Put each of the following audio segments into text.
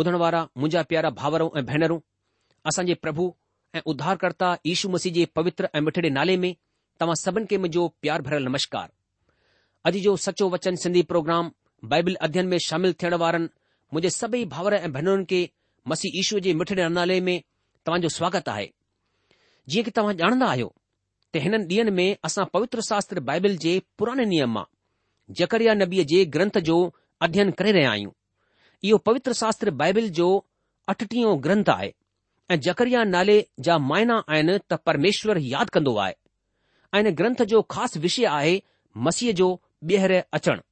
ॿुधण वारा मुंहिंजा प्यारा भाउरो ऐं भेनरूं असांजे प्रभु ऐं उद्धारकर्ता यीशू मसीह जे पवित्र ऐं मिठड़े नाले में तव्हां सभिनि खे मुंहिंजो प्यार भरियल नमस्कार अॼु जो सचो वचन सिंधी प्रोग्राम बाइबिल अध्यन में शामिल थियण वारनि मुंहिंजे सभई भाउर ऐं भेनरुनि खे मसीह ईशूअ जे मिठड़े नाले में तव्हां जो स्वागत आहे जीअं की तव्हां ॼाणंदा आहियो त हिननि ॾींहनि में असां पवित्र शास्त्र बाइबिल जे पुराने नियम मां जकरिया नबीअ जे ग्रंथ जो अध्ययन करे रहिया आहियूं इहो पवित्र शास्त्र बाइबिल जो अठटीओ ग्रंथ आहे ऐं जकरिया नाले जा मायना आहिनि त परमेश्वर यादि कंदो आहे ऐं इन ग्रंथ जो ख़ासि विषय आहे मसीह जो ॿीहर अचणु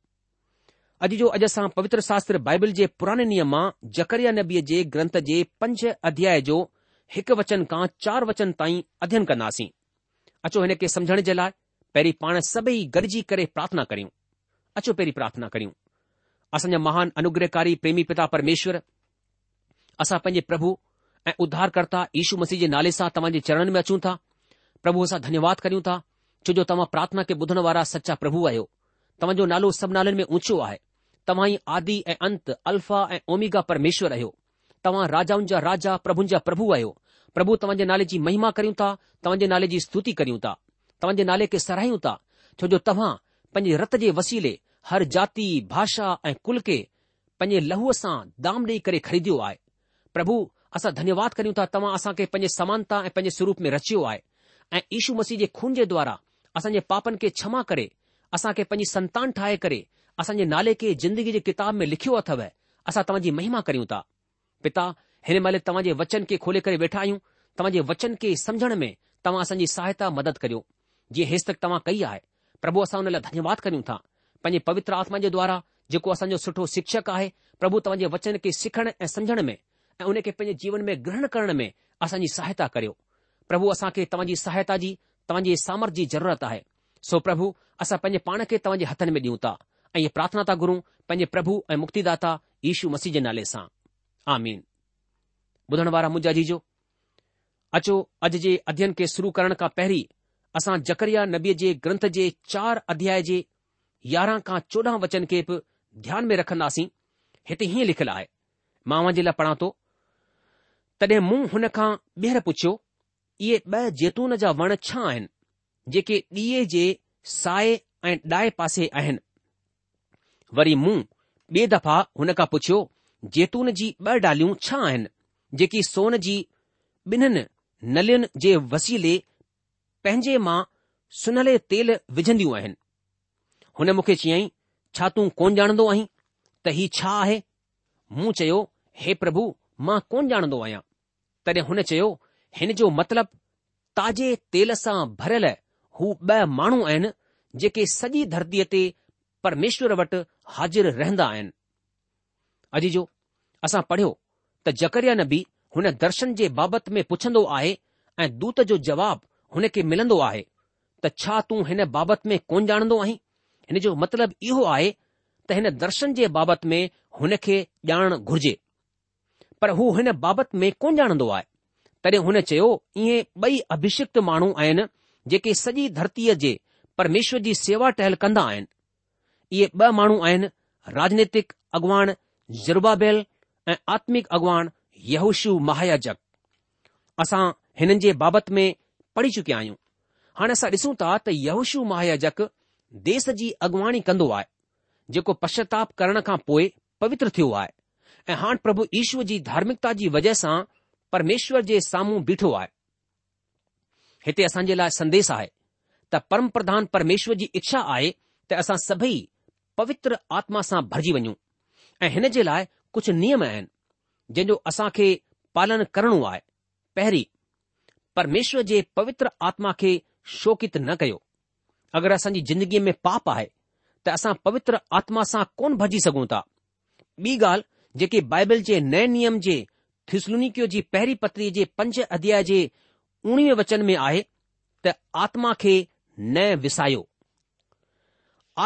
अॼु जो अॼु असां पवित्र शास्त्र बाइबिल जे पुराने नियम मां जकरिया नबीअ जे ग्रंथ जे पंज अध्याय जो हिकु वचन खां चार वचन ताईं अध्ययन कंदासीं अचो हिन खे समझण जे लाइ पहिरीं पाण सभई गॾिजी करे प्रार्थना करियूं अचो पहिरीं प्रार्थना करियूं असांजा महान अनुग्रहकारी प्रेमी पिता परमेश्वर असां पंहिंजे प्रभु ऐं उद्धारकर्ता यशु मसीह जे नाले सां तव्हां जे चरणनि में अचूं था प्रभु असां धन्यवाद करियूं था जो तव्हां प्रार्थना के ॿुधण वारा सचा प्रभु आहियो तव्हांजो नालो सब नाले में ऊचो आहे तव्हां ई आदि ऐं अंत अल्फा ऐं ओमिगा परमेश्वर आहियो तव्हां राजाउनि जा राजा प्रभुनि जा प्रभु आहियो प्रभु तव्हांजे नाले जी महिमा करियूं तव्हांजे नाले जी स्तुति करियूं था तव्हांजे नाले खे सरहियूं था जो तव्हां पंहिंजे रत जे वसीले हर जाति भाषा ऐं कुल खे पंहिंजे लहू सां दाम ॾेई करे ख़रीद्यो आहे प्रभु असां धन्यवाद करियूं था तव्हां असां खे पंहिंजे समानता ऐं पंहिंजे स्वरूप में रचियो आहे ऐं ईशू मसीह जे खून जे द्वारा असांजे पापनि खे क्षमा करे असां खे पंहिंजी संतान ठाहे करे असां जे नाले खे ज़िंदगी जे किताब में लिखियो अथव असां तव्हांजी महिमा करियूं था पिता हिन महिल तव्हां जे वचन खे खोले करे वेठा आहियूं तव्हां जे वचन खे सम्झण में तव्हां असांजी सहायता मदद करियो जीअं तक तव्हां कई आहे प्रभु असां हुन लाइ धन्यवाद करियूं था पंहिंजे पवित्र आत्मा जे द्वारा जेको असांजो सुठो शिक्षक आहे प्रभु तव्हां जे वचन खे सिखण ऐं समुझण में ऐ उन खे पंहिंजे जीवन में ग्रहण करण में असांजी सहायता करियो प्रभु असां तव्हांजी सहायता जी तव्हांजे सामर्थ जी ज़रूरत आहे सो प्रभु असां पंहिंजे पाण खे तव्हांजे हथनि में ॾियूं था ऐं इहे प्रार्थना था घुरूं प्रभु ऐं मुक्तिदाता यीशू मसीह जे नाले सां आ ॿुधण वारा मुंजा जी अचो अॼु जे अध्यन खे शुरू करण खां पहिरीं असां जकरिया नबीअ जे ग्रंथ जे चार अध्याय जे यारहं खां चोॾहं वचन खे बि ध्यान में रखंदासीं हिते हीअं लिखियलु आहे मां जे लाइ पढ़ां थो तॾहिं मूं हुन खां ॿीहर पुछियो इहे ॿ जैतून जा वण छा आहिनि जेके ॾीए जे साए ऐं ॾाए पासे आहिनि वरी मूं ॿिए दफ़ा हुन खां पुछियो जैतून जी ॿ डालियूं छा आहिनि जेकी सोन जी ॿिन्हिनि नलियुनि जे वसीले पंहिंजे मां सुनले तेल विझंदियूं आहिनि हुन मूंखे चयाईं छा तूं कोन ॼाणंदो आहीं त ही छा आहे मूं चयो हे प्रभु मां कोन ॼाणंदो आहियां तॾहिं हुन चयो हिन जो मतिलबु ताजे तेल सां भरियल हू ॿ माण्हू आहिनि जेके सॼी धरतीअ ते परमेश्वर वटि हाज़िर रहंदा आहिनि अॼु जो असां पढ़ियो त जकरिया नबी हुन दर्शन जे बाबति में पुछंदो आहे ऐं दूत जो जवाबु हुन खे मिलंदो आहे त छा तूं हिन बाबति में कोन ॼाणंदो आहीं हिन जो मतिलब इहो आहे त हिन दर्शन जे बाबति में हुन खे ॼाण घुर्जे पर हू हिन बाबति में कोन ॼाणंदो आहे तॾहिं हुन चयो इहे ॿई अभिषिक्त माण्हू आहिनि जेके सॼी धरतीअ जे परमेश्वर जी सेवा टहल कंदा आहिनि इहे ॿ माण्हू आहिनि राजनैतिक अॻुवाण जुर्बा ऐं आत्मिक अॻुवानहूशु महायाजक असां हिननि जे बाबति में पढ़ी चुकिया आहियूं हाणे असां ॾिसूं था त यहुशु महायाजक देस जी अॻुवाणी कंदो आहे जेको पश्चाताप करण खां पोइ पवित्र थियो आहे ऐं हाणे प्रभु ईश्वर जी धार्मिकता जी वजह सां परमेश्वर जे साम्हूं बीठो आहे हिते असां जे लाइ संदेश आहे त परम प्रधान परमेश्वर जी इच्छा आहे त असां सभई पवित्र आत्मा सां भरिजी वञूं ऐं हिन जे लाइ कुझु नियम आहिनि जंहिंजो खे पालन करणो आहे पहिरीं परमेश्वर जे पवित्र आत्मा खे शोकित न कयो अगरि असांजी ज़िंदगीअ में पाप आहे त असां पवित्र आत्मा सां कोन भॼी सघूं था ॿी ॻाल्हि जेके बाइबल जे नए नियम जे थिसलूनीक जी पहिरीं पत्रीअ जे पंज अध्याय जे उणिवीह वचन में आहे त आत्मा खे न विसायो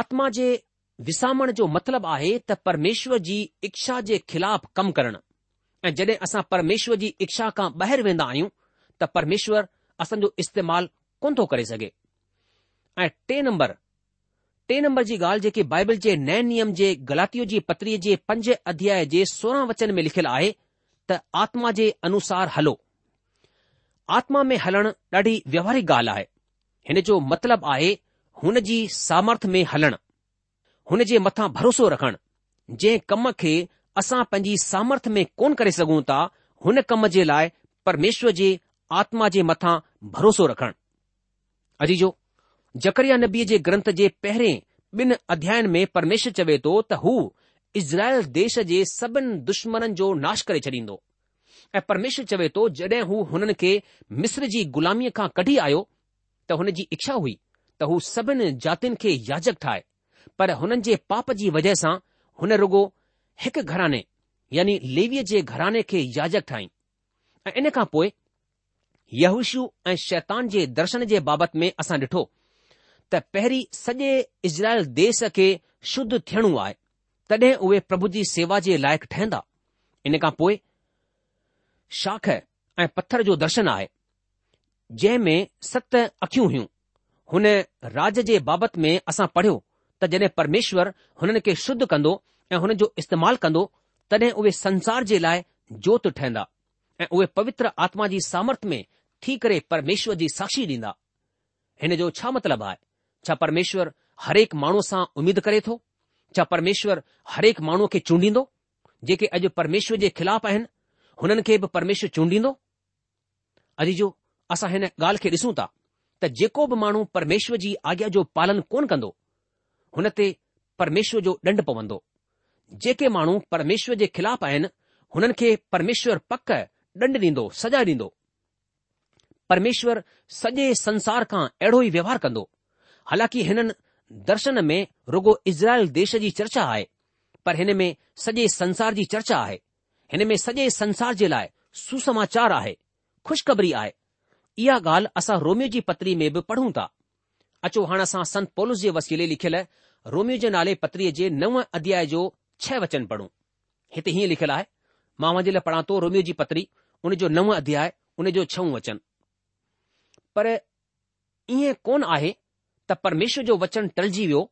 आत्मा जे विसामण जो मतिलब आहे त परमेश्वर जी इच्छा जे ख़िलाफ़ कमु करणु ऐं जॾहिं असां परमेश्वर जी इच्छा खां ॿाहिरि वेंदा आहियूं त परमेश्वर असांजो इस्तेमालु कोन थो करे सघे ऐं टे नंबर टे नंबर जी ॻाल्हि जेकी बाइबल जे नए नियम जे ग़लाती जी पत्रीअ जे पंज अध्याय जे सोरहं वचन में लिखियलु आहे त आत्मा जे अनुसार हलो आत्मा में हलणु ॾाढी व्यवहारिक ॻाल्हि आहे हिन जो मतिलब आहे हुन जी सामर्थ में हलणु हुन जे मथां भरोसो रखणु जंहिं कम खे असां पंहिंजी सामर्थ में कोन करे सघूं था हुन कम जे लाइ परमेश्वर जे आत्मा जे मथां भरोसो रखणु अजी जो जकरिया नबीअ जे ग्रंथ जे पहिरें ॿिनि अध्यायुनि में परमेश्वर चवे थो त हू इज़राइल देश जे सभिनी दुश्मन जो नाश करे छॾींदो ऐं परमेश्वर चवे थो जॾहिं हू हुननि खे मिस्र जी ग़ुलामीअ खां कढी आयो त हुन जी इच्छा हुई त हू सभिनी जातियुनि खे याज़क ठाहे पर हुननि जे पाप जी वजह सां हुन रुॻो हिकु घराने यानी लेवीअ जे घराने खे याज़क ठाही ऐं इन खां पोइ यहुशु ऐं शैतान जे दर्शन जे बाबति में असां ॾिठो त पहिरीं सॼे इज़राइल देश खे शुद्ध थियणो आहे तॾहिं उहे प्रभु जी सेवा जे लाइक़ु ठहंदा इन खां पोइ शाख ऐं पत्थर जो दर्शन आहे जंहिं में सत अखियूं हुयूं हुन राज जे बाबति में असां पढ़ियो त जॾहिं परमेश्वर हुननि खे शुद्ध कंदो ऐं हुन जो इस्तेमालु कंदो तॾहिं उहे संसार जे लाइ जोत ठहंदा ऐं उहे पवित्र आत्मा जी सामर्थ में थी करे परमेश्वर जी साक्षी ॾींदा हिन जो छा मतिलबु आहे छा परमेश्वर हरेक माण्हू सां उमेद करे थो छा परमेश्वर हरेक माण्हूअ खे चूंडींदो जेके अॼु परमेश्वर जे ख़िलाफ़ आहिनि हुननि खे बि परमेश्वर चूंडींदो अॼु जो असां हिन ॻाल्हि खे ॾिसूं था त जेको बि माण्हू परमेश्वर जी आज्ञा जो पालन कोन कंदो हुन ते परमेश्वर जो ॾंड पवंदो जेके माण्हू परमेश्वर जे ख़िलाफ़ आहिनि हुननि खे परमेश्वर पक ॾंड ॾींदो सजा ॾींदो परमेश्वर सॼे संसार खां अहिड़ो ई व्यवहार कंदो हालांकि हिननि दर्शन में रुगो इज़राइल देश जी चर्चा आहे पर हिन में सॼे संसार जी चर्चा आहे हिन में सॼे संसार जे लाइ सुसमाचार आहे खु़शबरी आहे इहा ॻाल्हि असां रोमियो जी पत्री में बि पढ़ूं था अचो हाणे असां संत पोलिस जे वसीले लिखियल रोमियो जे नाले पत्रीअ जे नव अध्याय जो छह वचन पढ़ूं हिते हीअं लिखियलु आहे मां वञे लाइ पढ़ा थो रोमियो जी पत्री उन जो नव अध्याय उन जो छऊं वचन पर ईअं कोन आहे त परमेश्वर जो वचन टलजी वियो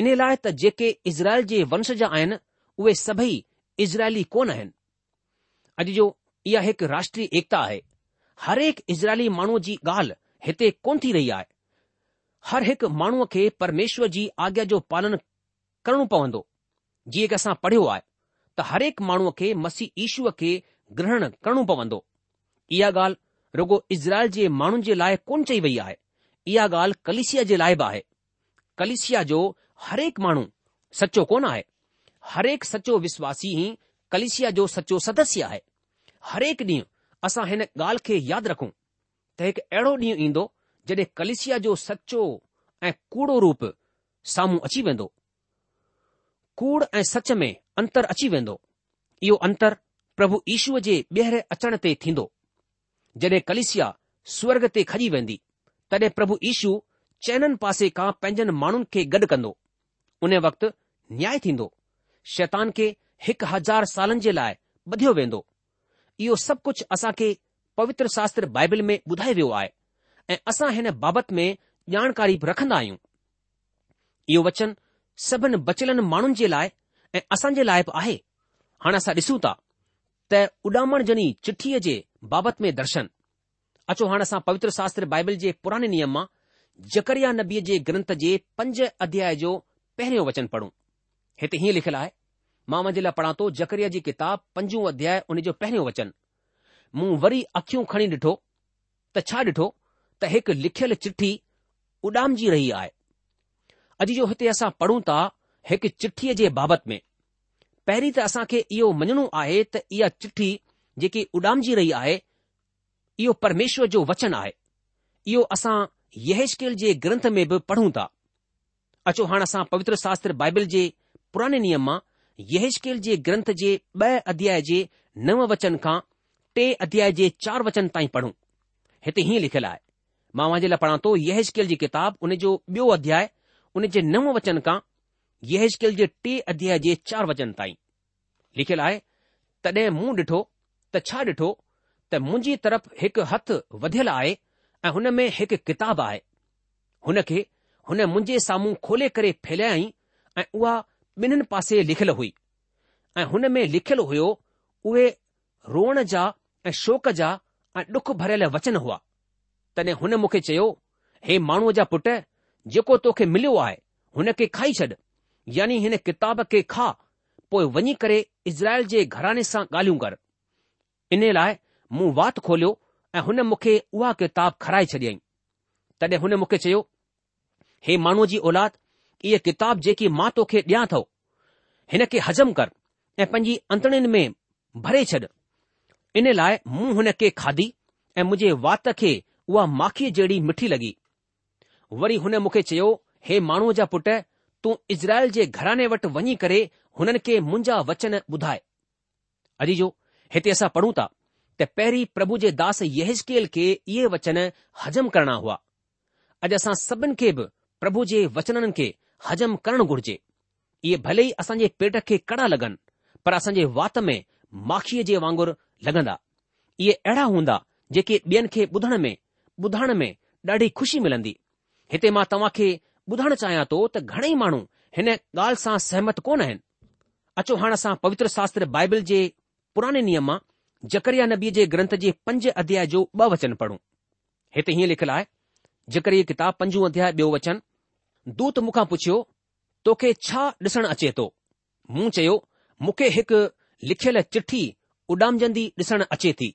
इन लाइ त जेके इज़राइल जे वंश जा आहिनि उहे सभई इज़राइली कोन आहिनि अॼु जो इहा हिकु राष्ट्रीय एकता आहे हरेक इज़राइली माण्हूअ जी ॻाल्हि हिते कोन थी रही आहे हर हिकु माण्हूअ खे परमेश्वर जी आज्ञा जो पालन करणो पवंदो जीअं की असां पढ़ियो आहे त हरेक माण्हूअ खे मसीह ईशूअ खे ग्रहण करणो पवंदो इहा ॻाल्हि रुगो इज़राइल जे माण्हुनि जे लाइ कोन चई वई आहे इहा ॻाल्हि कलिसिया जे लाइ बि आहे कलिसिया जो हरेक माण्हू सचो कोन आहे हरेक सचो विश्वासी ई कलिसिया जो सचो सदस्य आहे हरेक ॾींहुं असां हिन ॻाल्हि खे यादि रखूं त हिकु अहिड़ो ॾींहुं ईंदो जॾहिं कलिसिया जो सचो ऐं कूड़ो रूप साम्हूं अची वेंदो कूड़ ऐं सच में अंतर अची वेंदो इहो अंतर प्रभु ईश्व जे ॿीहर अचण ते थींदो जॾहिं कलिसिया स्वर्ग ते खॼी वेंदी तॾहिं प्रभु ईशू चैननि पासे खां पंहिंजनि माण्हुनि खे गॾु कंदो उन वक़्तु न्याय थींदो शैतान खे हिकु हज़ार सालनि जे लाइ ॿधियो वेंदो इहो सभु कुझु असां खे पवित्र शास्त्र बाइबिल में ॿुधायो वियो आहे ऐं असां हिन बाबति में ॼाणकारी बि रखंदा आहियूं इहो वचन सभिनी बचियल माण्हुनि जे लाइ ऐं असां जे लाइ बि आहे हाणे असां ॾिसूं था त उॾामण जनी चिठीअ जे बाबति में दर्शन अचो हाणे असां पवित्र शास्त्र बाइबल जे पुराणे नियम मां जकरिया नबीअ जे ग्रंथ जे पंज अध्याय जो पहिरियों वचन पढ़ूं हिते हीअं लिखियलु आहे मां मुंहिंजे लाइ पढ़ा थो जकरिया जी किताब पंजो अध्याय उन जो पहिरियों वचन मूं वरी अखियूं खणी ॾिठो त छा ॾिठो त हिकु लिखियलु चिठी उॾामजी रही आहे अॼु जो हिते असां पढ़ूं था हिकु चिठीअ जे बाबति में पहिरीं त असां खे इहो मञणो आहे त इहा चिठी जेकी उॾामजी रही आहे इहो परमेश्वर जो वचन आहे इहो असां येशकेल जे ग्रंथ में बि पढ़ूं था अचो हाणे असां पवित्र शास्त्र बाइबल जे पुराने नियम मां यहेशकेल जे ग्रंथ जे ॿ अध्याय जे नव वचन खां टे अध्याय जे चार वचन ताईं पढ़ूं हिते हीअं लिखियलु आहे मां वांजे लाइ पढ़ा थो यहेशकेल जी किताब उन जो ॿियो अध्याय उन जे नव वचन खां यहेशकेल जे टे अध्याय जे चार वचन ताईं लिखियलु आहे तॾहिं मूं ॾिठो त छा ॾिठो त मुंहिंजी तरफ़ हिकु हथ वधियल आहे ऐं हुन में हिकु किताब आहे हुन खे हुन मुंहिंजे साम्हूं खोले करे फैलियाई ऐं उहा ॿिन्हिनि पासे लिखियल हुई ऐं हुन में लिखियलु हुयो उहे रोअण जा ऐं शोक जा ऐं डुख भरियल वचन हुआ तॾहिं हुन मूंखे चयो हे माण्हूअ जा पुट जेको तोखे मिलियो आहे हुन खे खाई छॾ यानी हिन किताब खे खा पोइ वञी करे इज़राइल जे घराने सां ॻाल्हियूं कर इन लाइ मूं वात खोलियो ऐं हुन मूंखे उहा किताब खाराए छॾियईं तॾहिं हुन मूंखे चयो हे माण्हूअ जी औलाद इहे किताब जेकी मां तोखे ॾियां थो हिन खे हज़म कर ऐं पंहिंजी अंतड़ियुनि में भरे छॾ इन लाइ मूं हुन खे खाधी ऐं मुंहिंजे वात खे उहा माखीअ जहिड़ी मिठी लॻी वरी हुन मूंखे चयो हे माण्हूअ जा पुट तूं इज़राइल जे घराने वटि वञी करे हुननि खे मुंहिंजा वचन ॿुधाए अजी जो हिते असां पढ़ूं था पहिरीं प्रभु जे दास यकेल खे इहे वचन हज़म करणा हुआ अॼु असां सभिनि खे बि प्रभु जे वचननि खे हज़म करणु घुर्जे इहे भले ई असांजे पेट खे कड़ा लॻनि पर असांजे वात में माखीअ जे वांगुर लॻंदा इहे अहिड़ा हूंदा जेके ॿियनि खे ॿुधण में ॿुधाइण में ॾाढी खु़शी मिलंदी हिते मां तव्हां खे ॿुधणु चाहियां थो त घणेई माण्हू हिन ॻाल्हि सां सहमत कोन आहिनि अचो हाणे असां पवित्र शास्त्र बाइबिल जे पुराने नियम मां जकरिया नबीअ जे ग्रंथ जे पंज अध्याय जो ब वचन पढ़ूं हिते हीअं लिखियलु आहे जेकर इहे किताब पंजू अध्याय ॿियो वचन दूत मूंखां पुछियो तोखे छा ॾिसण अचे थो मूं चयो मूंखे हिकु लिखियल चिठी उॾामजंदी ॾिसण अचे थी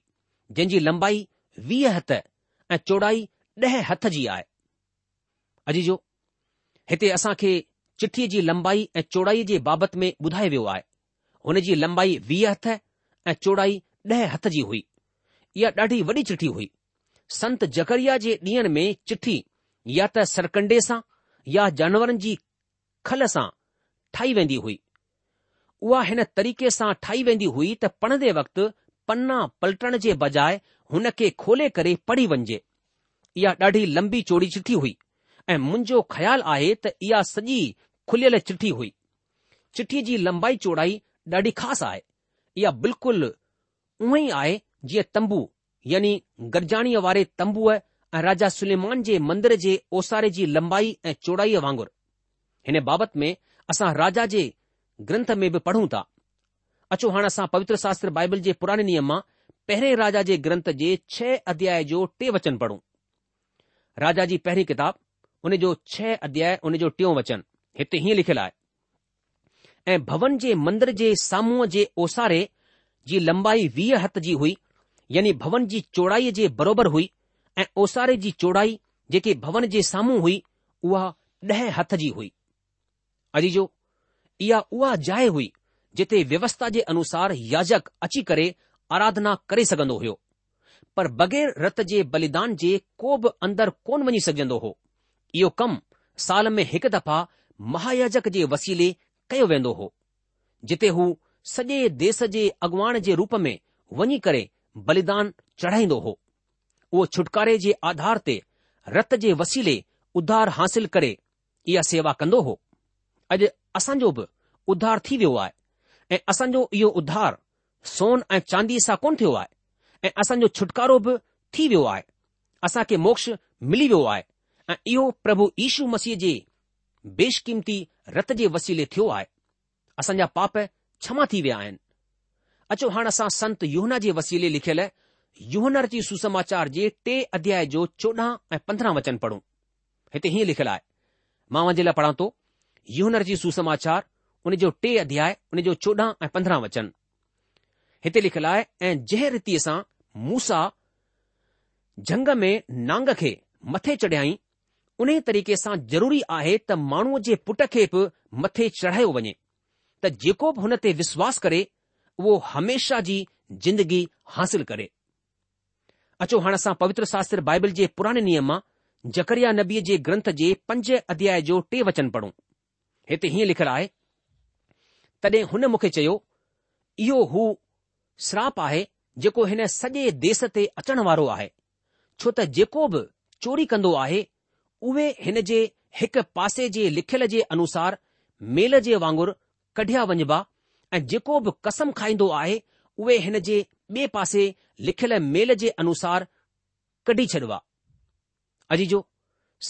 जंहिंजी लंबाई वीह हथ ऐं चौड़ाई ॾह हथ जी आहे अजी जो हिते असां खे चिठ्ठीअ जी लंबाई ऐं चौड़ाई जे बाबति में ॿुधायो वियो आहे हुन जी लंबाई वीह हथ ऐं चौड़ाई ॾह हथ जी हुई इहा ॾाढी वॾी चिठी हुई संत जकरिया जे ॾींहनि में चिठी या त सरकंडे सां या जानवरनि जी खल सां ठाही वेंदी हुई उहा हिन तरीक़े सां ठाही वेंदी हुई त पढ़ंदे वक़्तु पन्ना पलटण जे बजाए हुन खे खोले करे पढ़ी वञिजे इहा ॾाढी लंबी चोरी चिठी हुई ऐं मुंहिंजो ख़्यालु आहे त इहा सॼी खुलियल चिठी हुई चिठीअ जी लंबाई चोड़ाई ॾाढी ख़ासि आहे इहा बिल्कुलु उहे ई आहे जीअं तंबू यानी गरजाणीअ वारे तंबूअ ऐं राजा सुलेमान जे मंदर जे ओसारे जी लंबाई ऐं चौड़ाईअ वांगुरु हिन बाबति में असां राजा जे ग्रंथ में बि पढ़ूं था अचो हाणे असां पवित्र शास्त्र बाइबल जे पुराणे नियम मां पहिरें राजा जे ग्रंथ जे छह अध्याय जो टे वचन पढ़ूं राजा जी पहिरीं किताब उन जो छह अध्याय उन जो टियों वचन हिते हीअं लिखियलु आहे ऐं भवन जे मंदर जे साम्हूं जे ओसारे जी लंबाई वीह हथु जी हुई यानी भवन जी चोड़ाईअ जे बरोबर हुई ऐं ओसारे जी चोड़ाई जेके भवन जे साम्हूं हुई उआ ॾह हथु जी हुई अजी जो इहा उहा जाइ हुई जिथे व्यवस्था जे अनुसार याजक अची करे अराधना करे सघंदो हो पर बग़ैर रत जे बलिदान जे को बि अंदरि कोन वञी सघजंदो हो इहो कमु साल में हिकु दफ़ा महायाजक जे वसीले कयो वेंदो हो जिथे हू सॼे देस जे अॻवान जे रूप में वञी करे बलिदान चढ़ाईंदो हो उहो छुटकारे जे आधार ते रत जे वसीले उधार हासिल करे इहा सेवा कंदो हो अॼु असांजो बि उधार थी वियो आहे ऐं असांजो इहो उधार सोन ऐं चांदीअ सां कोन थियो आहे ऐं असांजो छुटकारो बि थी वियो आहे असां खे मोक्ष मिली वियो आहे ऐं इहो प्रभु यीशू मसीह जे बेशकीमती रत जे वसीले थियो आहे असांजा पाप क्षमा थी विया आहिनि अचो हाणे असां संत युहना जे वसीले लिखियल युहनर जी सुसमाचार जे टे अध्याय जो चोॾहं ऐं पंद्रहं वचन पढ़ूं हिते हीअं लिखियलु आहे मां वञे लाइ पढ़ां थो युहनर जी सुसमाचार उन जो टे अध्याय उन जो चोॾहं ऐं पंद्रहं वचन हिते लिखियलु आहे ऐं जंहिं रीति सां मूसा झंग में नांग खे मथे चढ़ियाई उन तरीक़े सां ज़रूरी आहे त माण्हूअ जे पुट खे बि मथे चढ़ायो वञे त जेको बि हुन ते विश्वास करे उहो हमेशा जी जिंदगी हासिल करे अचो हाणे असां पवित्र शास्त्र बाइबल जे पुराणे नियम मां जकरिया नबीअ जे ग्रंथ जे पंज अध्याय जो टे वचन पढ़ूं हिते हीअं लिखियलु आहे तॾहिं हुन मूंखे चयो इहो हू श्राप आहे जेको हिन सॼे देस ते अचण वारो आहे छो त जेको बि चोरी कंदो आहे उहे हिन जे हिकु पासे जे लिखियल जे अनुसार मेल जे वांगुरु कढिया वञबा ऐं जेको बि कसम खाईंदो आहे उहे हिन जे ॿिए पासे लिखियल मेल जे अनुसार कढी छॾिबा अजीजो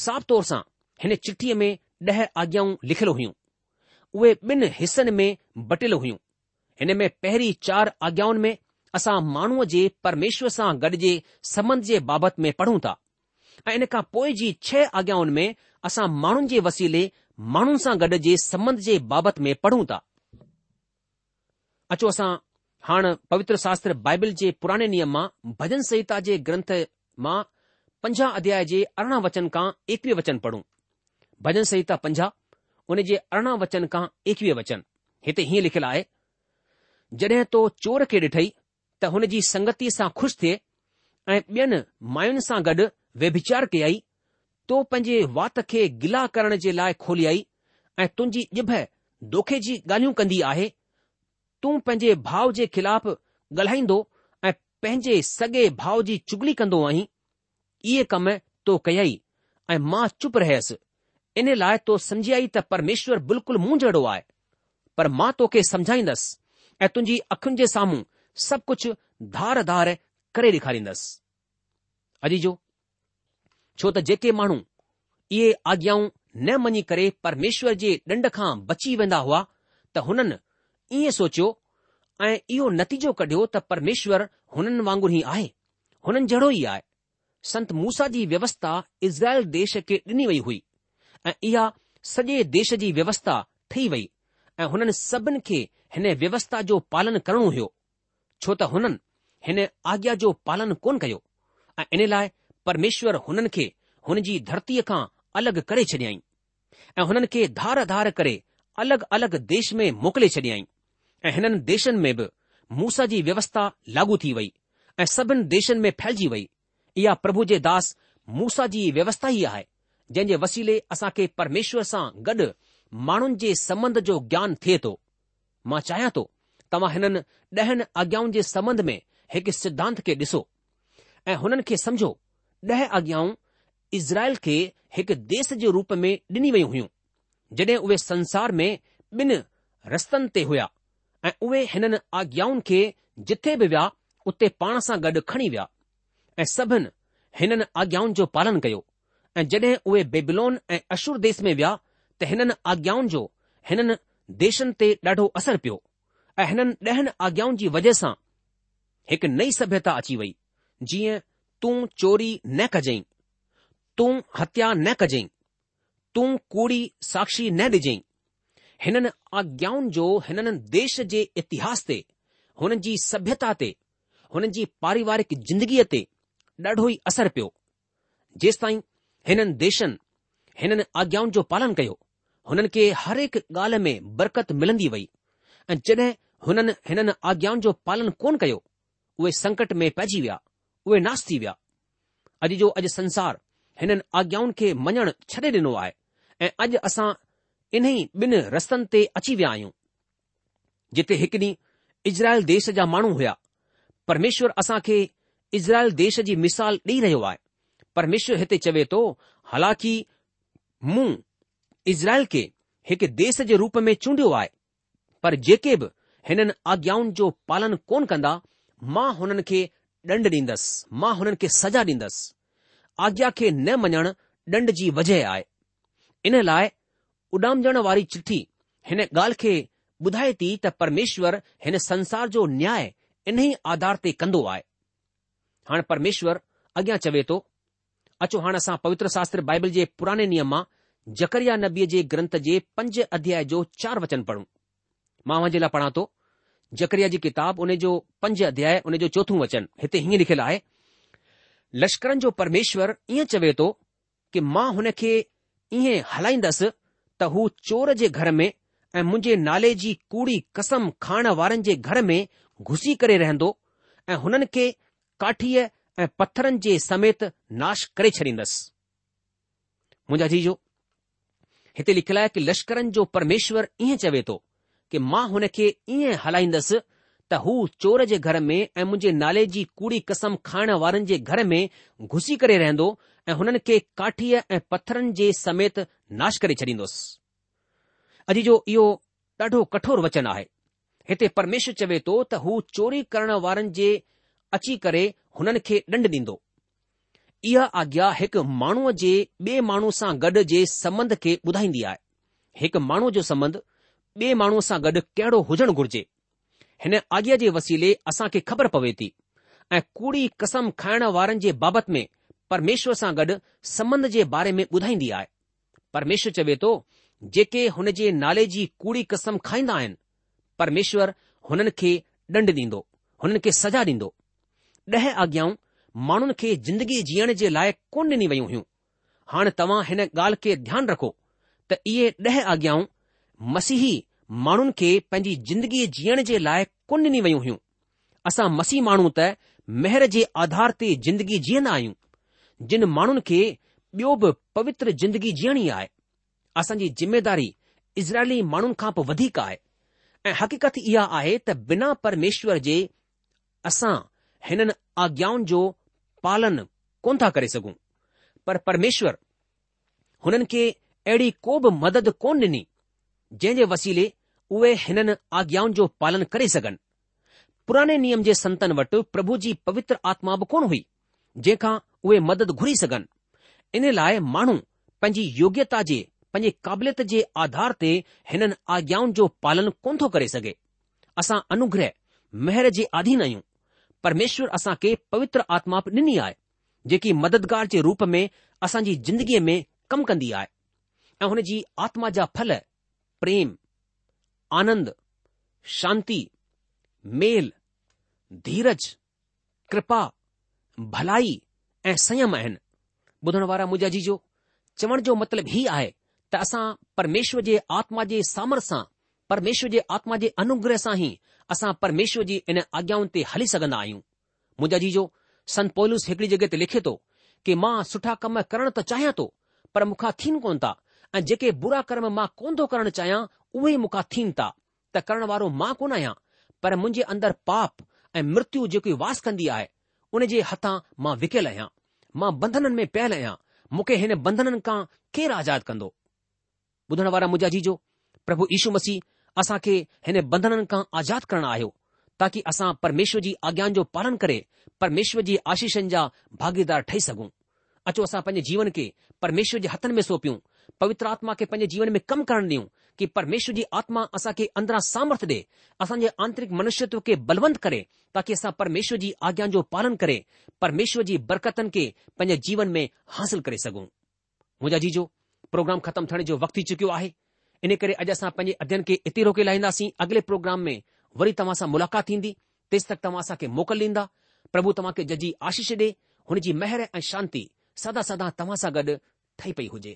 साफ़ तौर सां हिन चिठीअ में ॾह आज्ञाऊं लिखियलु हुयूं उहे ॿिनि हिसनि में बटियल हुयूं हिन में पहिरीं चार आज्ञाउनि में असां माण्हूअ जे परमेश्वर सां गॾु जे संबंध जे बाबति में पढ़ूं था ऐं इन खां पोइ जी छह आज्ञाउनि में असां माण्हुनि जे वसीले माण्हुनि सां गॾु जे संबंध जे बाबति में पढ़ूं ता अचो असां हाणे पवित्र शास्त्र बाइबिल जे पुराणे नियम मां भजन संहिता जे ग्रंथ मां पंजाह अध्याय जे अरिड़हं वचन खां एकवीह वचन पढ़ूं भजन संहिता पंजाह उन जे अरिड़हं वचन खां एकवीह वचन हिते हीअं लिखियलु आहे जॾहिं तो चोर खे ॾिठई त हुन जी संगतीअ सां खु़शि थिए ऐं ॿियनि मायुनि सां गॾु व्यभिचार कयाई तो पंहिंजे वात खे गिला करण जे लाइ खोलाई ऐं तुंहिंजी ॼिभ दोखे जी ॻाल्हियूं कंदी आहे तूं पंहिंजे भाउ जे ख़िलाफ़ ॻाल्हाईंदो ऐं पंहिंजे सॻे भाउ जी चुगली कंदो आहीं इहे कम तो कयई ऐं मां चुप रहियसि इन लाइ तो सम्झी आई त परमेश्वर बिल्कुलु मुंहुं जहिड़ो आहे पर मां तोखे समझाईंदसि ऐं तुंहिंजी अखियुनि जे साम्हूं सभु कुझु धार धार करे ॾेखारींदसि अॼ जो छो त जेके माण्हू इहे आज्ञाऊं न मञी करे परमेश्वर जे ॾंड खां बची वेंदा हुआ त हुननि ईअं सोचियो ऐं इहो नतीजो कढियो त परमेश्वर हुननि वांगुर ई आहे हुननि जहिड़ो ई आहे संत मूसा जी व्यवस्था इज़राइल देश खे ॾिनी वई हुई ऐं इहा सॼे देश जी व्यवस्था ठही वई ऐं हुननि सभिनि खे हिन व्यवस्था जो पालन करणो हुयो छो त हुननि हिन आज्ञा जो पालन कोन कयो ऐं इन लाइ પરમેશ્વર હનન કે હનજી ધરતી કા અલગ કરે છડી આઈ એ હનન કે ધાર આધાર કરે અલગ અલગ દેશ મે મુકલે છડી આઈ એ હનન દેશન મે મૌસાજી વ્યવસ્થા લાગુ થી વઈ એ સબન દેશન મે ફેલજી વઈ યા પ્રભુજે દાસ મૌસાજી વ્યવસ્થા હી આહે જન જે વસીલે આસા કે પરમેશ્વર સા ગડ માણન જે સંબંધ જો જ્ઞાન થે તો માચાયા તો તમા હનન ઢહન આગાઉં જે સંબંધ મે એક સિદ્ધાંત કે દિસો એ હનન કે સમજો ॾह आज्ञाऊं इज़राइल खे हिकु देस जे रूप में ॾिनी वयूं हुयूं जॾहिं उहे संसार में ॿिनि रस्तनि ते हुया ऐं उहे हिननि आज्ञाउनि खे जिथे बि विया उते पाण सां गॾु खणी विया ऐं सभिनि हिननि आज्ञाउनि जो पालन कयो ऐं जॾहिं उहे बेबिलोन ऐं अशुर देस में विया त हिननि आज्ञाउनि जो हिननि देशनि ते ॾाढो असर पियो ऐं हिननि ॾहनि आज्ञाउनि जी वजह सां हिकु नई सभ्यता अची वई जीअं तूं चोरी न कजांइ तूं हत्या न कजांइ तूं कूड़ी साक्षी न डिजांइ हिननि आज्ञाउनि जो हिननि देश जे इतिहास ते हुननि जी सभ्यता ते हुननि जी पारिवारिक जिंदगीअ ते ॾाढो ई असरु पियो जेंसि ताईं हिननि देशनि हिननि आज्ञाउनि जो पालन कयो हुननि खे हर हिकु ॻाल्हि में बरकत मिलंदी वई ऐं जॾहिं हुननि हिननि आज्ञाउनि जो पालन कोन कयो उहे संकट में पइजी विया उहे नास थी विया अॼु जो अॼु संसार हिननि आज्ञाउनि खे मञणु छॾे ॾिनो आहे ऐं अॼु असां इन्ही ॿिनि रस्तनि ते अची विया आहियूं जिते हिकु ॾींहुं इज़राइल देश जा माण्हू हुया परमेश्वर असां खे इज़राइल देश जी मिसाल ॾेई रहियो आहे परमेश्वर हिते चवे थो हालांकि मूं इज़राइल खे हिकु देश जे रूप में चूंडियो आहे पर जेके बि हिननि आज्ञाउनि जो पालन कोन कंदा मां हुननि खे ॾंड ॾींदसि मां हुननि खे सजा ॾींदसि आज्ञा खे न मञणु ॾंड जी वजह आहे इन लाइ उॾामजण वारी चिठी हिन ॻाल्हि खे ॿुधाए थी त परमेश्वर हिन संसार जो न्याय इन ई आधार ते कंदो आहे हाणे परमेश्वर अॻियां चवे थो अचो हाणे असां पवित्र शास्त्र बाइबल जे पुराने नियम मां जकरिया नबीअ जे ग्रंथ जे पंज अध्याय जो चार वचन पढ़ूं मां वञे लाइ पढ़ा थो जकरिया जी किताब उन जो पंज अध्याय उन जो चोथो वचन, हिते हीअं लिखियलु आहे लश्करनि जो परमेश्वर ईअं चवे थो कि मां हुन खे ईअं हलाईंदसि त हू चोर जे घर में ऐं मुंहिंजे नाले जी कूड़ी कसम खाइण वारनि जे घर में घुसी करे रहंदो ऐं हुननि खे काठीअ ऐं पत्थरनि जे समेत नाश करे छॾींदुसि मुंहिंजा जीजो हिते लिखियल आहे कि लश्करनि जो परमेश्वर ईअं चवे थो કે માં હોને કે એ હલાઈંદસ તહુ ચોર જે ઘર મે એ મુજે નાલેજી કુડી કસમ ખાણ વારન જે ઘર મે ઘુસી કરે રેંદો હનન કે કાઠી એ પથરન જે સમિત નાશ કરે ચડીંદસ અજી જો ઈઓ ડઢો કઠોર વચન આહે હતે પરમેશ્વર ચવે તો તહુ ચોરી કરણ વારન જે અચી કરે હનન કે ડંડ દીંદો ઈ આગ્યા એક માણુ જે બે માણુ સા ગડ જે સંબંધ કે બુધાઈndi આહે એક માણુ જો સંબંધ ॿिए माण्हूअ सां गॾु कहिड़ो हुजणु घुर्जे हिन आज्ञा जे वसीले असां खे ख़बर पवे थी ऐं कूड़ी कसम खाइण वारनि जे बाबति में परमेश्वर सां गॾु संबंध जे बारे में ॿुधाईंदी आहे परमेश्वर चवे थो जेके हुन जे नाले जी कूड़ी कसम खाईंदा आहिनि परमेश्वर हुननि खे ॾंड ॾींदो हुननि खे सजा ॾींदो ॾह आज्ञाऊं माण्हुनि खे जिंदगी जीअण जे लाइ कोन ॾिनी वयूं हुयूं हाणे तव्हां हिन ॻाल्हि खे ध्यानु रखो त इहे ॾह आज्ञाऊं मसीही माण्हुनि खे पंहिंजी ज़िंदगीअ जीअण जे लाइ कोन ॾिनी वयूं हुयूं असां मसीह माण्हू त मेहर जे आधार ते जिंदगी जीअंदा आहियूं जिन माण्हुनि खे ॿियो बि पवित्र जिंदगी जीअणी आहे असांजी ज़िमेदारी इज़राइली माण्हुनि खां पोइ वधीक आहे ऐं हक़ीक़त इहा आहे त बिना परमेश्वर जे असां हिननि आज्ञाउनि जो पालन कोन था करे सघूं पर परमेश्वर हुननि खे अहिड़ी को बि मदद कोन ॾिनी जंहिं जे वसीले उहे हिननि आज्ञाउनि जो पालन करे सघनि पुराने नियम जे संतनि वटि प्रभु जी पवित्र आत्मा बि कोन हुई जंहिंखां उहे मदद घुरी सघनि इन लाइ माण्हू पंहिंजी योग्यता जे पंहिंजे क़ाबिलियत जे आधार ते हिननि आज्ञाउनि जो पालन कोन थो करे सघे असां अनुग्रह मेहर जे आधीन आहियूं परमेश्वर असां खे पवित्र आत्मा बि ॾिनी आहे जेकी मददगार जे रूप में असांजी ज़िंदगीअ में कमु कंदी आहे ऐं हुन जी आत्मा जा फल प्रेम आनंद शांति मेल धीरज कृपा भलाई ए संयम आहिनि ॿुधण वारा मुंहिंजा चवण जो मतलब ही आए त असा परमेश्वर जे आत्मा जे सामर सा परमेश्वर जे आत्मा जे अनुग्रह सा ही असा परमेश्वर जी इन आज्ञाउनि ते हली सघंदा आहियूं मुंहिंजा जीजो संत पोलस एकड़ी जगह ते लिखे तो कि मां सुठा कम करण त चाहियां तो पर मुखा थीनि कोन था ऐं जेके बुरा कर्म मां कोन थो करणु चाहियां उहे मूंखां थियनि था त करण वारो मां कोन आहियां पर मुंहिंजे अंदरि पाप ऐं मृत्यु जेकी वास कंदी आहे उन जे हथां मां विकियलु आहियां मां बंधननि में पयल आहियां मूंखे हिन बंधननि खां केरु आज़ादु कंदो ॿुधण वारा मुंहिंजा जीजो प्रभु यीशू मसीह असां खे हिन बंधननि खां आज़ाद करणु आहियो ताकी असां परमेश्वर जी आज्ञान जो पालन करे परमेश्वर जी आशीषनि जा भागीदार ठही सघूं अचो असां पंहिंजे जीवन खे परमेश्वर जे हथनि में सौंपियूं पवित्र आत्मा के पंहिंजे जीवन में कमु करण ॾियूं कि परमेश्वर जी आत्मा असां खे अंदरां सामर्थ ॾे असांजे आंतरिक मनुष्यत्व खे बलवंत करे ताकी असां परमेश्वर जी आज्ञा जो पालन करे परमेश्वर जी बरकतनि खे पंहिंजे जीवन में हासिल करे सघूं मुंहिंजा जीजो प्रोग्राम ख़तम थियण जो वक़्तु थी चुकियो आहे इन करे अॼु असां पंहिंजे अध्ययन खे इते रोके लाहींदासीं अॻिले प्रोग्राम में वरी तव्हां सां मुलाक़ात थींदी तेसि तक तव्हां असांखे मोकल ॾींदा प्रभु तव्हां खे जजी आशीष ॾे हुन जी मेहर ऐं शांती सदा सदा तव्हां सां गॾु ठही पई हुजे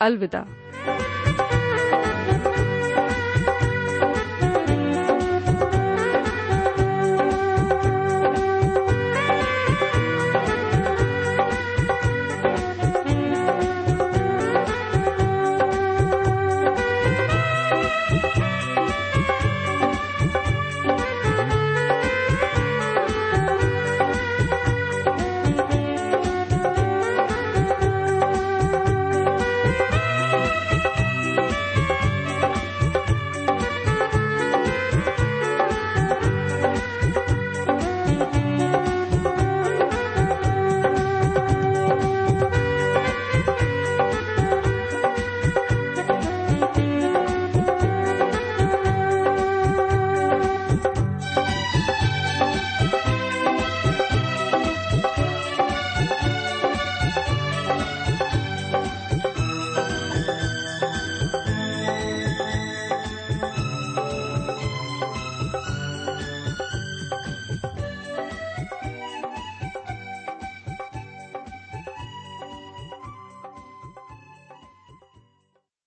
अलविदा